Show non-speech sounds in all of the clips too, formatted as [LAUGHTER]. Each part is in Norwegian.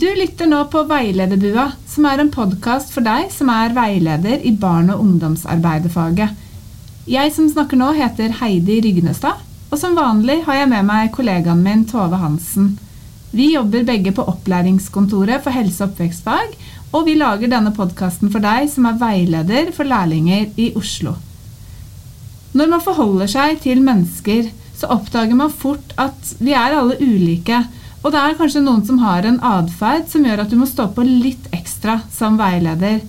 Du lytter nå på Veilederbua, som er en podkast for deg som er veileder i barne- og ungdomsarbeiderfaget. Jeg som snakker nå, heter Heidi Rygnestad, og som vanlig har jeg med meg kollegaen min Tove Hansen. Vi jobber begge på Opplæringskontoret for helse- og oppvekstfag, og vi lager denne podkasten for deg som er veileder for lærlinger i Oslo. Når man forholder seg til mennesker, så oppdager man fort at vi er alle ulike, og det er kanskje noen som har en atferd som gjør at du må stå på litt ekstra som veileder.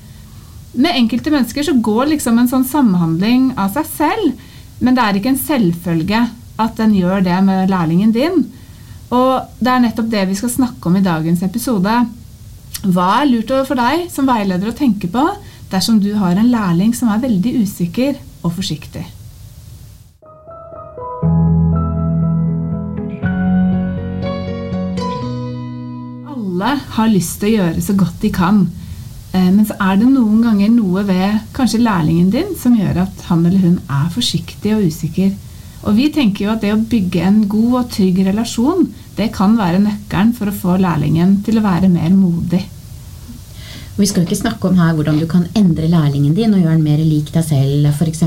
Med enkelte mennesker så går liksom en sånn samhandling av seg selv, men det er ikke en selvfølge at den gjør det med lærlingen din. Og det er nettopp det vi skal snakke om i dagens episode. Hva er lurt for deg som veileder å tenke på dersom du har en lærling som er veldig usikker og forsiktig? Alle har lyst til å gjøre så godt de kan. Eh, men så er det noen ganger noe ved kanskje lærlingen din som gjør at han eller hun er forsiktig og usikker. Og vi tenker jo at det å bygge en god og trygg relasjon, det kan være nøkkelen for å få lærlingen til å være mer modig. Vi skal jo ikke snakke om her hvordan du kan endre lærlingen din og gjøre den mer lik deg selv, f.eks.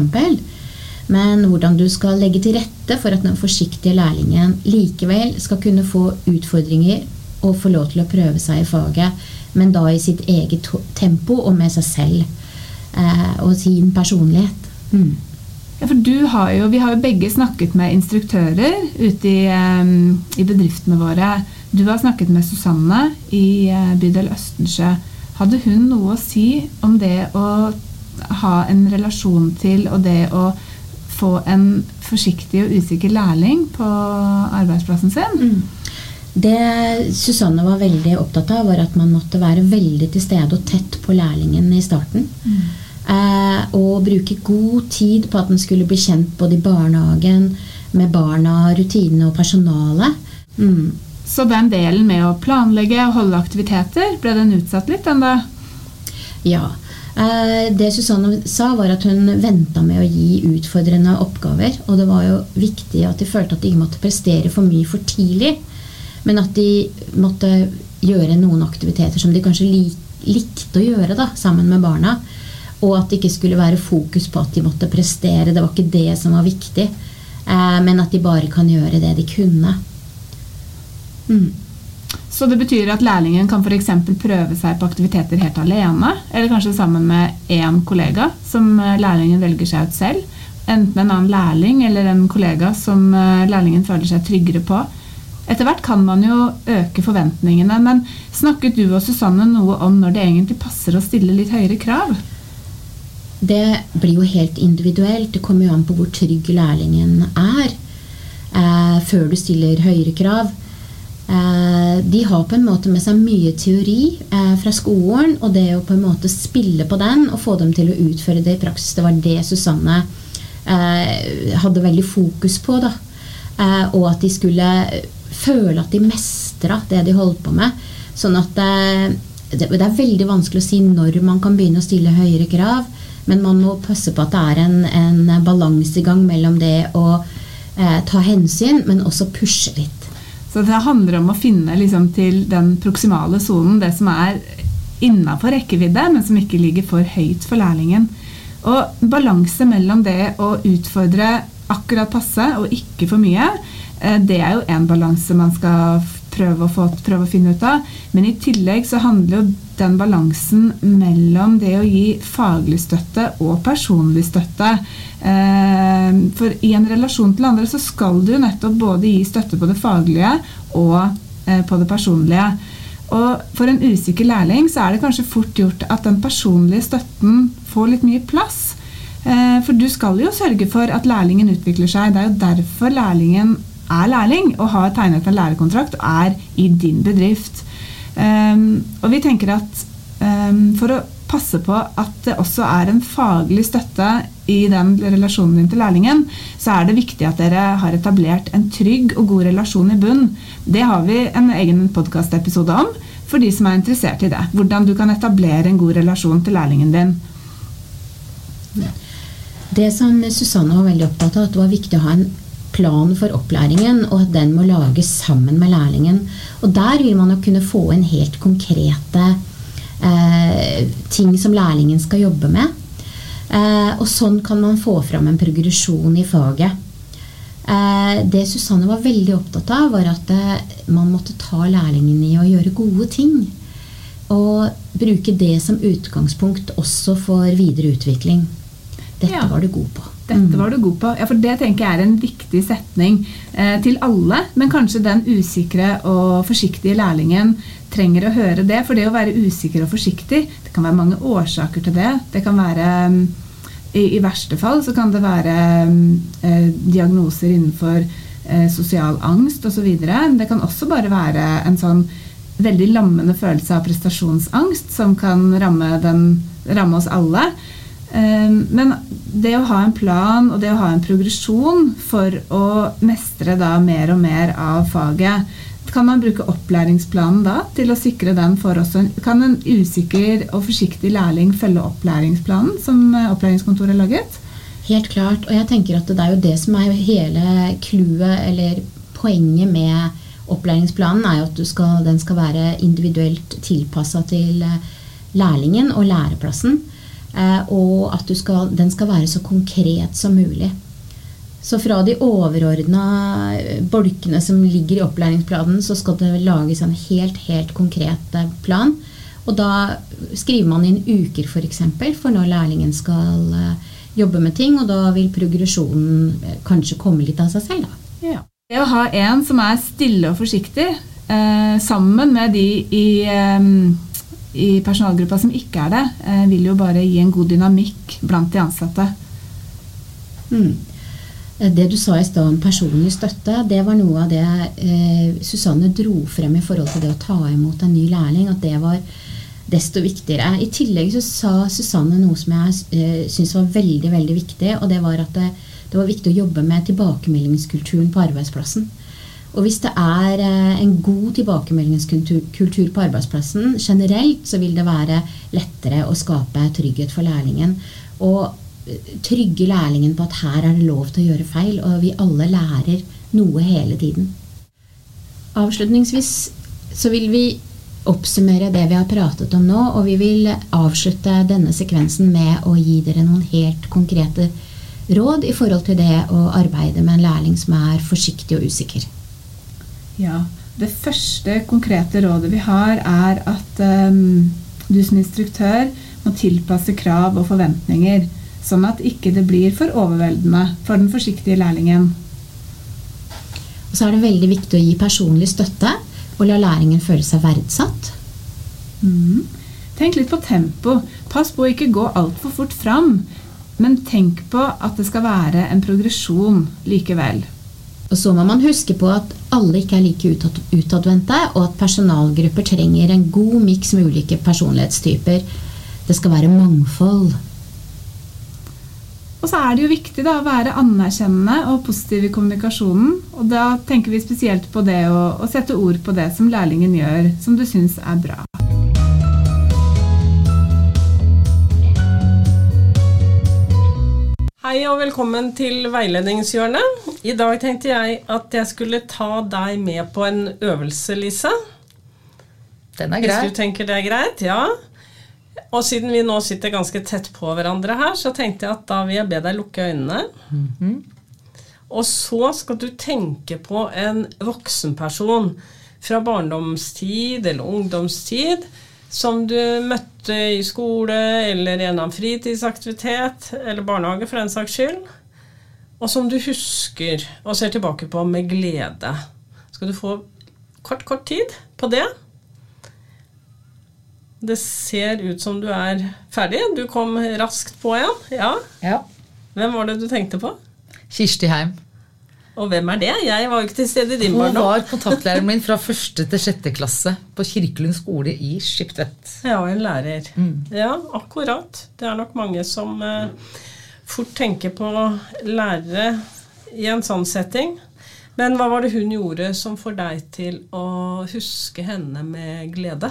Men hvordan du skal legge til rette for at den forsiktige lærlingen likevel skal kunne få utfordringer og få lov til å prøve seg i faget, men da i sitt eget tempo og med seg selv. Eh, og sin personlighet. Mm. Ja, for du har jo, Vi har jo begge snakket med instruktører ute i, um, i bedriftene våre. Du har snakket med Susanne i uh, bydel Østensjø. Hadde hun noe å si om det å ha en relasjon til og det å få en forsiktig og usikker lærling på arbeidsplassen sin? Mm. Det Susanne var veldig opptatt av, var at man måtte være veldig til stede og tett på lærlingen i starten. Mm. Eh, og bruke god tid på at den skulle bli kjent både i barnehagen, med barna, rutinene og personalet. Mm. Så den delen med å planlegge og holde aktiviteter, ble den utsatt litt? enda? Ja. Eh, det Susanne sa, var at hun venta med å gi utfordrende oppgaver. Og det var jo viktig at de følte at de ikke måtte prestere for mye for tidlig. Men at de måtte gjøre noen aktiviteter som de kanskje likte å gjøre da, sammen med barna. Og at det ikke skulle være fokus på at de måtte prestere. Det var ikke det som var viktig. Eh, men at de bare kan gjøre det de kunne. Mm. Så det betyr at lærlingen kan f.eks. prøve seg på aktiviteter helt alene, eller kanskje sammen med én kollega som eh, lærlingen velger seg ut selv. Enten en annen lærling eller en kollega som eh, lærlingen føler seg tryggere på. Etter hvert kan man jo øke forventningene, men snakket du og Susanne noe om når det egentlig passer å stille litt høyere krav? Det blir jo helt individuelt. Det kommer jo an på hvor trygg lærlingen er eh, før du stiller høyere krav. Eh, de har på en måte med seg mye teori eh, fra skolen, og det å på en måte spille på den og få dem til å utføre det i praksis, det var det Susanne eh, hadde veldig fokus på. da. Eh, og at de skulle føle at de mestra det de holdt på med. Sånn at eh, det, det er veldig vanskelig å si når man kan begynne å stille høyere krav. Men man må passe på at det er en, en balansegang mellom det å eh, ta hensyn, men også pushe litt. Så det handler om å finne liksom, til den proksimale sonen, det som er innafor rekkevidde, men som ikke ligger for høyt for lærlingen. Og balanse mellom det å utfordre akkurat passe og ikke for mye, det er jo en balanse man skal prøve å, få, prøve å finne ut av. Men i tillegg så handler jo den balansen mellom det å gi faglig støtte og personlig støtte. Eh, for i en relasjon til andre så skal du nettopp både gi støtte på det faglige og eh, på det personlige. Og for en usikker lærling så er det kanskje fort gjort at den personlige støtten får litt mye plass. Eh, for du skal jo sørge for at lærlingen utvikler seg. Det er jo derfor lærlingen er lærling og har tegnet en lærekontrakt og er i din bedrift. Um, og vi tenker at um, for å passe på at det også er en faglig støtte i den relasjonen din til lærlingen, så er det viktig at dere har etablert en trygg og god relasjon i bunn. Det har vi en egen podkastepisode om for de som er interessert i det. Hvordan du kan etablere en god relasjon til lærlingen din. Det som Susanne var veldig opptatt av, at det var viktig å ha en plan for opplæringen, og at den må lages sammen med lærlingen. Og der vil man jo kunne få inn helt konkrete eh, ting som lærlingen skal jobbe med. Eh, og sånn kan man få fram en progresjon i faget. Eh, det Susanne var veldig opptatt av, var at eh, man måtte ta lærlingen i å gjøre gode ting. Og bruke det som utgangspunkt også for videre utvikling. Dette ja. var du god på. Dette var du god på. Ja, for Det tenker jeg er en viktig setning eh, til alle. Men kanskje den usikre og forsiktige lærlingen trenger å høre det. For det å være usikker og forsiktig, det kan være mange årsaker til det. Det kan være mm, i, i verste fall så kan det være mm, eh, diagnoser innenfor eh, sosial angst osv. Det kan også bare være en sånn veldig lammende følelse av prestasjonsangst som kan ramme, den, ramme oss alle. Ehm, men det å ha en plan og det å ha en progresjon for å mestre da mer og mer av faget, kan man bruke opplæringsplanen da til å sikre den for også? Kan en usikker og forsiktig lærling følge opplæringsplanen som eh, opplæringskontoret har laget? Helt klart. Og jeg tenker at det er jo det som er hele clouet, eller poenget med opplæringsplanen, er jo at skal, den skal være individuelt tilpassa til eh, lærlingen og læreplassen. Eh, og at skal, den skal være så konkret som mulig. Så fra de overordna eh, bolkene som ligger i opplæringsplanen, så skal det lages en helt, helt konkret eh, plan. Og da skriver man inn uker f.eks. For, eksempel, for når lærlingen skal jobbe med ting. Og da vil progresjonen kanskje komme litt av seg selv. Da. Ja. Det å ha en som er stille og forsiktig, eh, sammen med de i eh, i personalgruppa som ikke er det, eh, vil jo bare gi en god dynamikk blant de ansatte. Mm. Det du sa i stad om personlig støtte, det var noe av det eh, Susanne dro frem i forhold til det å ta imot en ny lærling. At det var desto viktigere. I tillegg så sa Susanne noe som jeg eh, syns var veldig veldig viktig. Og det var at det, det var viktig å jobbe med tilbakemeldingskulturen på arbeidsplassen. Og hvis det er eh, en god tilbakemeldingskultur på arbeidsplassen generelt, så vil det være lettere å skape trygghet for lærlingen. Og eh, trygge lærlingen på at her er det lov til å gjøre feil, og vi alle lærer noe hele tiden. Avslutningsvis så vil vi oppsummere det vi har pratet om nå, og vi vil avslutte denne sekvensen med å gi dere noen helt konkrete råd i forhold til det å arbeide med en lærling som er forsiktig og usikker. Ja, Det første konkrete rådet vi har, er at um, du som instruktør må tilpasse krav og forventninger, sånn at ikke det blir for overveldende for den forsiktige lærlingen. Og så er det veldig viktig å gi personlig støtte og la læringen føle seg verdsatt. Mm. Tenk litt på tempo. Pass på å ikke gå altfor fort fram. Men tenk på at det skal være en progresjon likevel. Og så må man huske på at alle ikke er like utadvendte, og at personalgrupper trenger en god miks med ulike personlighetstyper. Det skal være mangfold. Og så er det jo viktig da, å være anerkjennende og positiv i kommunikasjonen. Og da tenker vi spesielt på det å, å sette ord på det som lærlingen gjør, som du syns er bra. Hei og velkommen til veiledningshjørnet. I dag tenkte jeg at jeg skulle ta deg med på en øvelse, Lise. Den er grei. Hvis du tenker det er greit, ja. Og siden vi nå sitter ganske tett på hverandre her, så tenkte jeg at da vil jeg be deg lukke øynene. Mm -hmm. Og så skal du tenke på en voksenperson fra barndomstid eller ungdomstid som du møtte i skole eller gjennom fritidsaktivitet, eller barnehage for den saks skyld, og som du husker og ser tilbake på med glede. Skal du få kort, kort tid på det? Det ser ut som du er ferdig. Du kom raskt på igjen. Ja. ja. Hvem var det du tenkte på? Kirsti Heim. Og hvem er det? Jeg var jo ikke til stede i din barndom. Hun var kontaktlæreren min fra første til sjette klasse på Kirkelund skole i Skiptvet. Ja, en lærer. Mm. Ja, akkurat. Det er nok mange som eh, fort tenker på lærere i en sånn setting. Men hva var det hun gjorde som får deg til å huske henne med glede?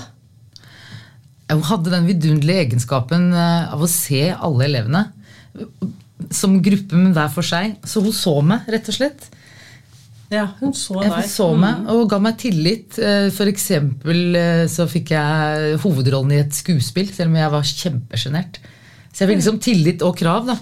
Hun hadde den vidunderlige egenskapen eh, av å se alle elevene som gruppe, men hver for seg. Så hun så meg, rett og slett. Ja, hun så deg. Hun så meg og ga meg tillit. Eh, For eksempel eh, så fikk jeg hovedrollen i et skuespill, selv om jeg var kjempesjenert. Så jeg fikk liksom tillit og krav, da.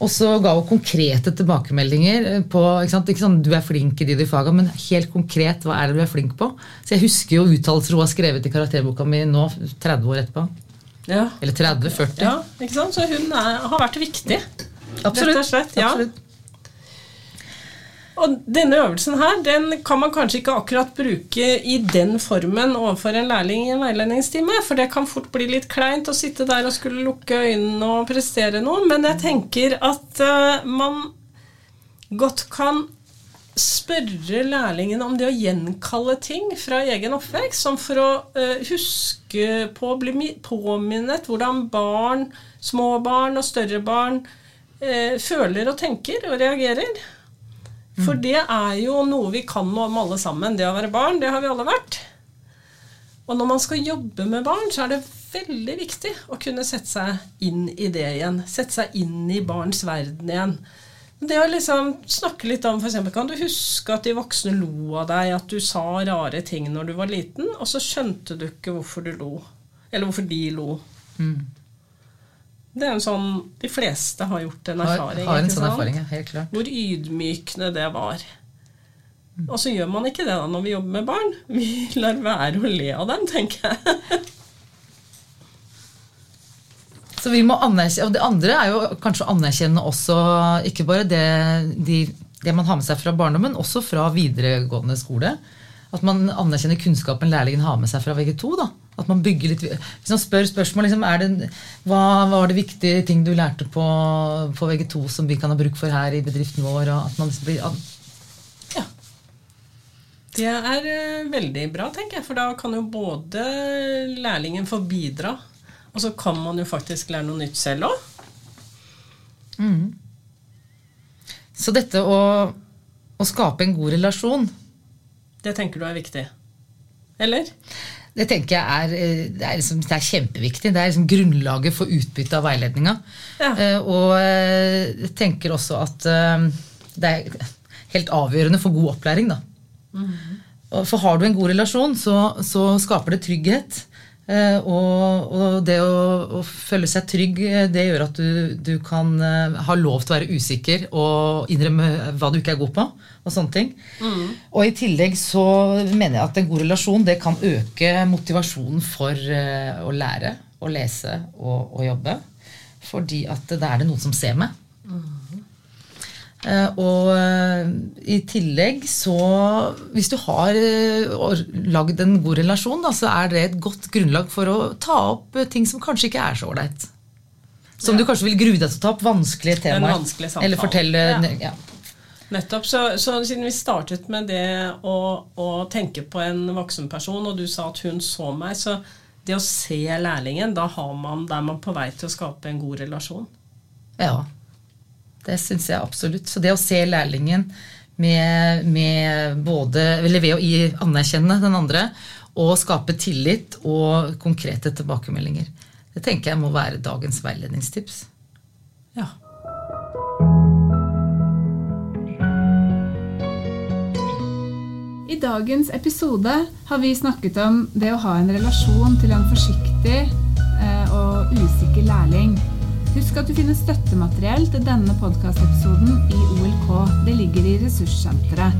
Og så ga hun konkrete tilbakemeldinger eh, på ikke sant? Ikke sånn, du er flink i de de faga, men helt konkret, hva er det du er flink på? Så jeg husker jo uttalelser hun har skrevet i karakterboka mi nå, 30 år etterpå. Ja. Eller 30-40. ja, ikke sant? Så hun er, har vært viktig. Absolutt. Rett og slett, ja. Absolutt. Og denne øvelsen her, den kan man kanskje ikke akkurat bruke i den formen overfor en lærling i en veiledningstime, for det kan fort bli litt kleint å sitte der og skulle lukke øynene og prestere noe, men jeg tenker at uh, man godt kan spørre lærlingen om det å gjenkalle ting fra egen oppvekst, som for å uh, huske på, bli påminnet hvordan barn, små barn og større barn uh, føler og tenker og reagerer. For det er jo noe vi kan om alle sammen. Det å være barn, det har vi alle vært. Og når man skal jobbe med barn, så er det veldig viktig å kunne sette seg inn i det igjen. Sette seg inn i barns verden igjen. Det å liksom snakke litt om for eksempel, Kan du huske at de voksne lo av deg, at du sa rare ting når du var liten, og så skjønte du ikke hvorfor du lo? Eller hvorfor de lo? Det er en sånn De fleste har gjort en Har, erfaring. har en sånn erfaring, ja, helt klart. Hvor ydmykende det var. Og så gjør man ikke det da når vi jobber med barn. Vi lar være å le av dem, tenker jeg. [LAUGHS] Så vi må anerkjenne, og Det andre er jo kanskje å anerkjenne også ikke bare det, de, det man har med seg fra barndommen, men også fra videregående skole. At man anerkjenner kunnskapen lærlingen har med seg fra VG2. da. At man bygger litt, Hvis man spør spørsmål liksom, det, hva var det viktige ting du lærte på, på VG2 som vi kan ha bruk for her i bedriften vår? at man liksom blir, Ja. Det er eh, veldig bra, tenker jeg. For da kan jo både lærlingen få bidra, og så kan man jo faktisk lære noe nytt selv òg. Så dette å, å skape en god relasjon Det tenker du er viktig. Eller? Det tenker jeg er, eh, det er, liksom, det er kjempeviktig. Det er liksom grunnlaget for utbytte av veiledninga. Ja. Eh, og eh, jeg tenker også at det er helt avgjørende for god opplæring. Da. Mm. For har du en god relasjon, så, så skaper det trygghet. Eh, og, og det å, å føle seg trygg, eh, det gjør at du, du kan eh, ha lov til å være usikker og innrømme hva du ikke er god på. Og sånne ting. Og i tillegg så mener jeg at en god relasjon det kan øke motivasjonen for å lære, å lese og å jobbe. Fordi at da er det noen som ser meg. Eh, og eh, i tillegg så Hvis du har eh, lagd en god relasjon, da, så er det et godt grunnlag for å ta opp eh, ting som kanskje ikke er så ålreit. Som du kanskje vil grue deg til å ta opp. Vanskelige temaer. vanskelig. Eller fortelle Ja. ja. Nettopp. Så, så siden vi startet med det å, å tenke på en voksen person, og du sa at hun så meg, så det å se lærlingen, da, har man, da er man på vei til å skape en god relasjon. Ja, det syns jeg absolutt. Så det å se lærlingen med, med både Eller ved å anerkjenne den andre og skape tillit og konkrete tilbakemeldinger. Det tenker jeg må være dagens veiledningstips. Ja. I dagens episode har vi snakket om det å ha en relasjon til en forsiktig eh, og usikker lærling. Husk at du finner støttemateriell til denne podkastepisoden i OLK. Det ligger i ressurssenteret.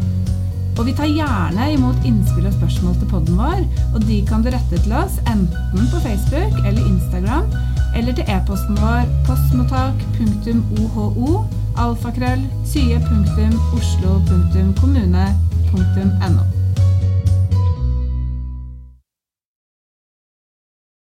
Og vi tar gjerne imot innspill og spørsmål til podden vår, og de kan du rette til oss enten på Facebook eller Instagram, eller til e-posten vår postmottak.oho alfakrøll sye.oslo.kommune.no.